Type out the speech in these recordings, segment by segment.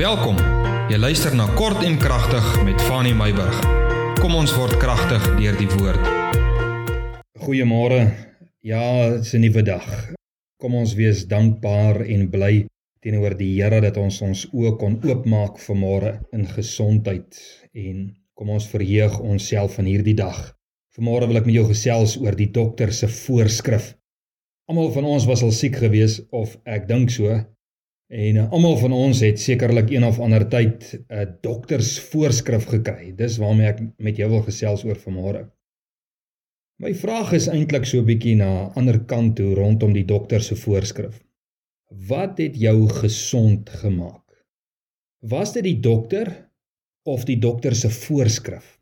Welkom. Jy luister na Kort en Kragtig met Fanny Meyburg. Kom ons word kragtig deur die woord. Goeiemôre. Ja, dit is 'n nuwe dag. Kom ons wees dankbaar en bly teenoor die Here dat ons ons oë kon oopmaak vanmôre in gesondheid en kom ons verheug onsself van hierdie dag. Vanmôre wil ek met jou gesels oor die dokter se voorskrif. Almal van ons was al siek gewees of ek dink so En uh, almal van ons het sekerlik een of ander tyd 'n uh, dokters voorskrif gekry. Dis waarmee ek met jou wil gesels oor vanmôre. My vraag is eintlik so 'n bietjie na ander kant toe rondom die dokter se voorskrif. Wat het jou gesond gemaak? Was dit die dokter of die dokter se voorskrif?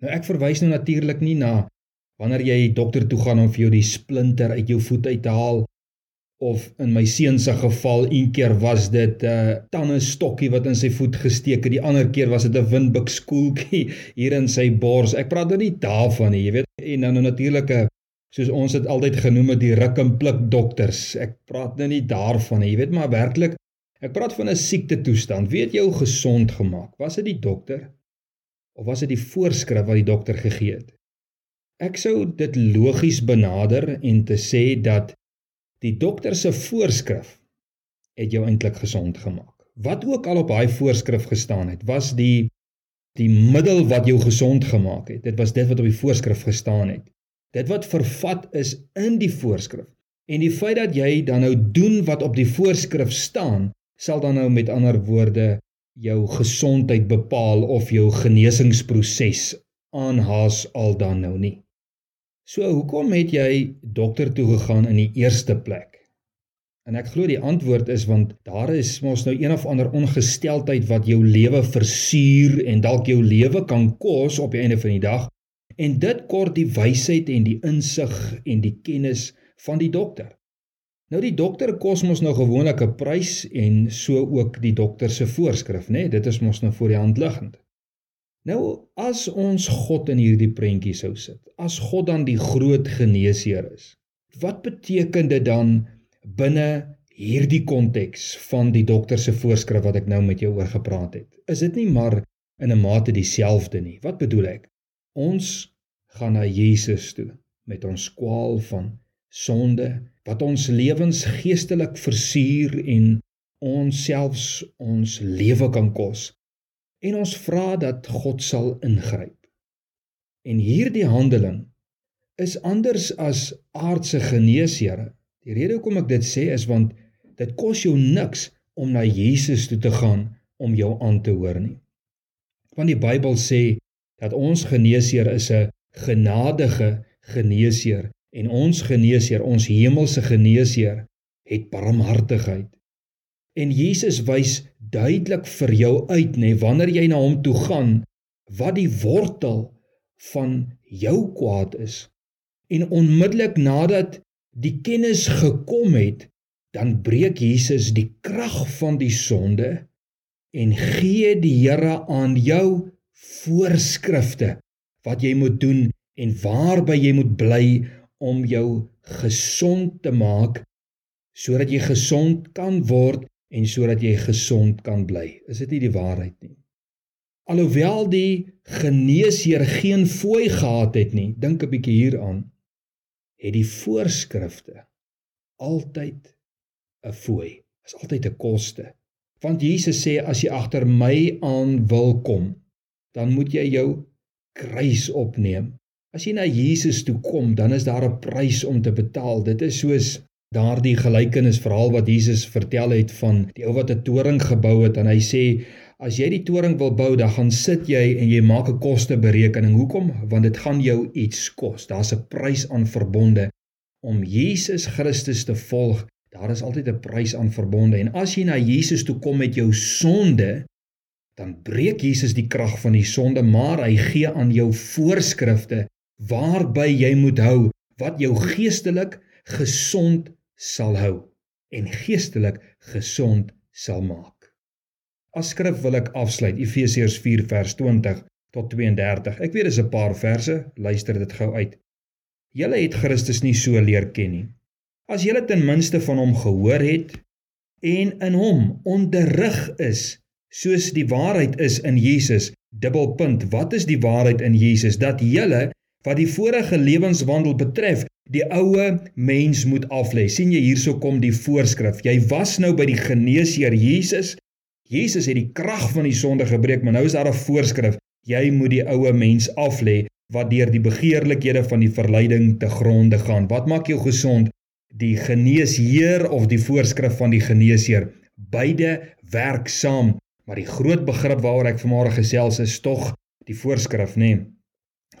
Nou ek verwys nou natuurlik nie na wanneer jy dokter toe gaan om vir jou die splinter uit jou voet uit te haal of in my seun se geval een keer was dit 'n uh, tande stokkie wat in sy voet gesteek het die ander keer was dit 'n windbuk skoeltjie hier in sy bors. Ek praat nou nie daarvan nie jy weet. En nou natuurlike soos ons dit altyd genoem het die ruk en pluk dokters. Ek praat nou nie daarvan nie jy weet maar werklik ek praat van 'n siekte toestand weet jou gesond gemaak was dit die dokter? Of was dit die voorskrif wat die dokter gegee het? Ek sou dit logies benader en te sê dat Die dokter se voorskrif het jou eintlik gesond gemaak. Wat ook al op daai voorskrif gestaan het, was die die middel wat jou gesond gemaak het. Dit was dit wat op die voorskrif gestaan het. Dit wat vervat is in die voorskrif. En die feit dat jy dan nou doen wat op die voorskrif staan, sal dan nou met ander woorde jou gesondheid bepaal of jou genesingsproses aanhaas al dan nou nie. So hoekom het jy dokter toe gegaan in die eerste plek? En ek glo die antwoord is want daar is mos nou een of ander ongesteldheid wat jou lewe versuur en dalk jou lewe kan kos op die einde van die dag. En dit kort die wysheid en die insig en die kennis van die dokter. Nou die dokter kos mos nou gewoonlik 'n prys en so ook die dokter se voorskrif, né? Nee? Dit is mos nou voor die hand liggend. Nou as ons God in hierdie prentjie sou sit, as God dan die groot geneesheer is, wat beteken dit dan binne hierdie konteks van die dokter se voorskrif wat ek nou met jou oor gepraat het? Is dit nie maar in 'n mate dieselfde nie? Wat bedoel ek? Ons gaan na Jesus toe met ons kwaal van sonde wat ons lewens geestelik versuur en ons selfs ons lewe kan kos en ons vra dat God sal ingryp. En hierdie handeling is anders as aardse geneesere. Die rede hoekom ek dit sê is want dit kos jou niks om na Jesus toe te gaan om jou aan te hoor nie. Want die Bybel sê dat ons geneesheer is 'n genadige geneesheer en ons geneesheer, ons hemelse geneesheer, het barmhartigheid. En Jesus wys duidelik vir jou uit nê wanneer jy na hom toe gaan wat die wortel van jou kwaad is. En onmiddellik nadat die kennis gekom het dan breek Jesus die krag van die sonde en gee die Here aan jou voorskrifte wat jy moet doen en waarby jy moet bly om jou gesond te maak sodat jy gesond kan word en sodat jy gesond kan bly. Is dit nie die waarheid nie? Alhoewel die geneesheer geen fooi gehad het nie, dink 'n bietjie hieraan, het die voorskrifte altyd 'n fooi. Is altyd 'n koste. Want Jesus sê as jy agter my aan wil kom, dan moet jy jou kruis opneem. As jy na Jesus toe kom, dan is daar 'n prys om te betaal. Dit is soos daardie gelykenis verhaal wat Jesus vertel het van die ou wat 'n toring gebou het en hy sê as jy die toring wil bou dan gaan sit jy en jy maak 'n kosteberekening. Hoekom? Want dit gaan jou iets kos. Daar's 'n prys aan verbonde. Om Jesus Christus te volg daar is altyd 'n prys aan verbonde. En as jy na Jesus toe kom met jou sonde dan breek Jesus die krag van die sonde maar hy gee aan jou voorskrifte waarby jy moet hou wat jou geestelik gesond sal hou en geestelik gesond sal maak. As skrif wil ek afsluit Efesiërs 4 vers 20 tot 32. Ek weet dis 'n paar verse, luister dit gou uit. Julle het Christus nie so leer ken nie. As julle ten minste van hom gehoor het en in hom onderrig is soos die waarheid is in Jesus. Dubbelpunt. Wat is die waarheid in Jesus? Dat julle wat die vorige lewenswandel betref, die oue mens moet aflê. sien jy hierso kom die voorskrif. Jy was nou by die geneesheer Jesus. Jesus het die krag van die sonde gebreek, maar nou is daar 'n voorskrif. Jy moet die oue mens aflê wat deur die begeerlikhede van die verleiding te gronde gaan. Wat maak jou gesond? Die geneesheer of die voorskrif van die geneesheer? Beide werk saam, maar die groot begrip waaroor ek vanmôre gesels is tog die voorskrif, nê? Nee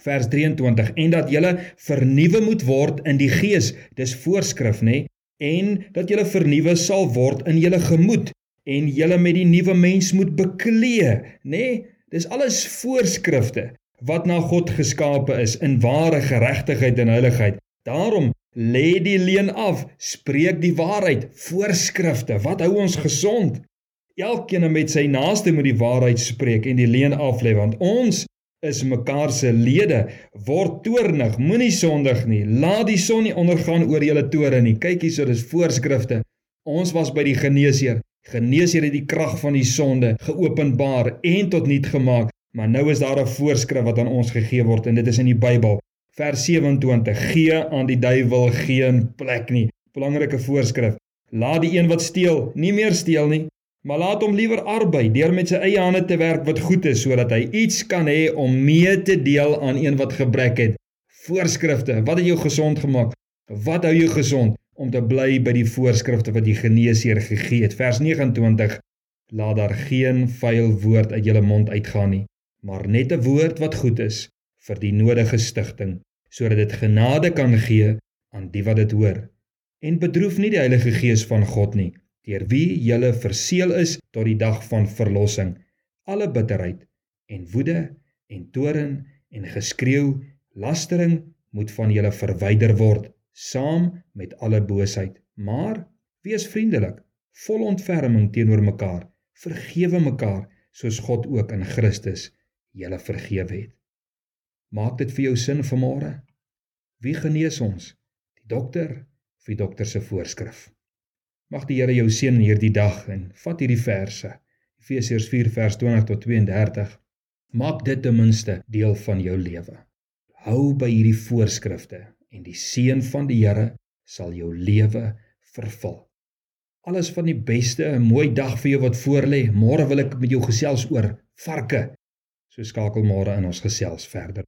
vers 23 en dat julle vernuwe moet word in die gees dis voorskrif nê en dat julle vernuwe sal word in julle gemoed en julle met die nuwe mens moet beklee nê dis alles voorskrifte wat na God geskape is in ware geregtigheid en heiligheid. Daarom lê die leuen af spreek die waarheid voorskrifte wat hou ons gesond? Elkeen met sy naaste moet die waarheid spreek en die leuen af lê want ons is mekaar se lede. Word toornig moenie sondig nie. Laat die son nie ondergaan oor julle tore nie. Kyk hierso dis voorskrifte. Ons was by die geneesheer. Geneesheer het die krag van die sonde geopenbaar en tot nuut gemaak maar nou is daar 'n voorskrif wat aan ons gegee word en dit is in die Bybel. Vers 27 gee aan die duiwel geen plek nie. Belangrike voorskrif. Laat die een wat steel nie meer steel nie maar laat hom liewer arbei deur met sy eie hande te werk wat goed is sodat hy iets kan hê om mee te deel aan een wat gebrek het. Voorskrifte, wat het jou gesond gemaak? Wat hou jou gesond om te bly by die voorskrifte wat die geneesheer gegee het? Vers 29: Laat daar geen vuil woord uit jou mond uitgaan nie, maar net 'n woord wat goed is vir die nodige stigting, sodat dit genade kan gee aan die wat dit hoor. En bedroef nie die Heilige Gees van God nie deur wie julle verseël is tot die dag van verlossing. Alle bitterheid en woede en toorn en geskreeu, lastering moet van julle verwyder word, saam met alle boosheid. Maar wees vriendelik, vol ontferming teenoor mekaar, vergewe mekaar soos God ook in Christus julle vergewe het. Maak dit vir jou sin vanmôre? Wie genees ons? Die dokter of die dokter se voorskrif? Mag die Here jou seën hierdie dag en vat hierdie verse. Efesiërs 4 vers 20 tot 32. Maak dit ten minste deel van jou lewe. Hou by hierdie voorskrifte en die seën van die Here sal jou lewe vervul. Alles van die beste, 'n mooi dag vir jou wat voorlê. Môre wil ek met jou gesels oor varke. So skakel môre in ons gesels verder.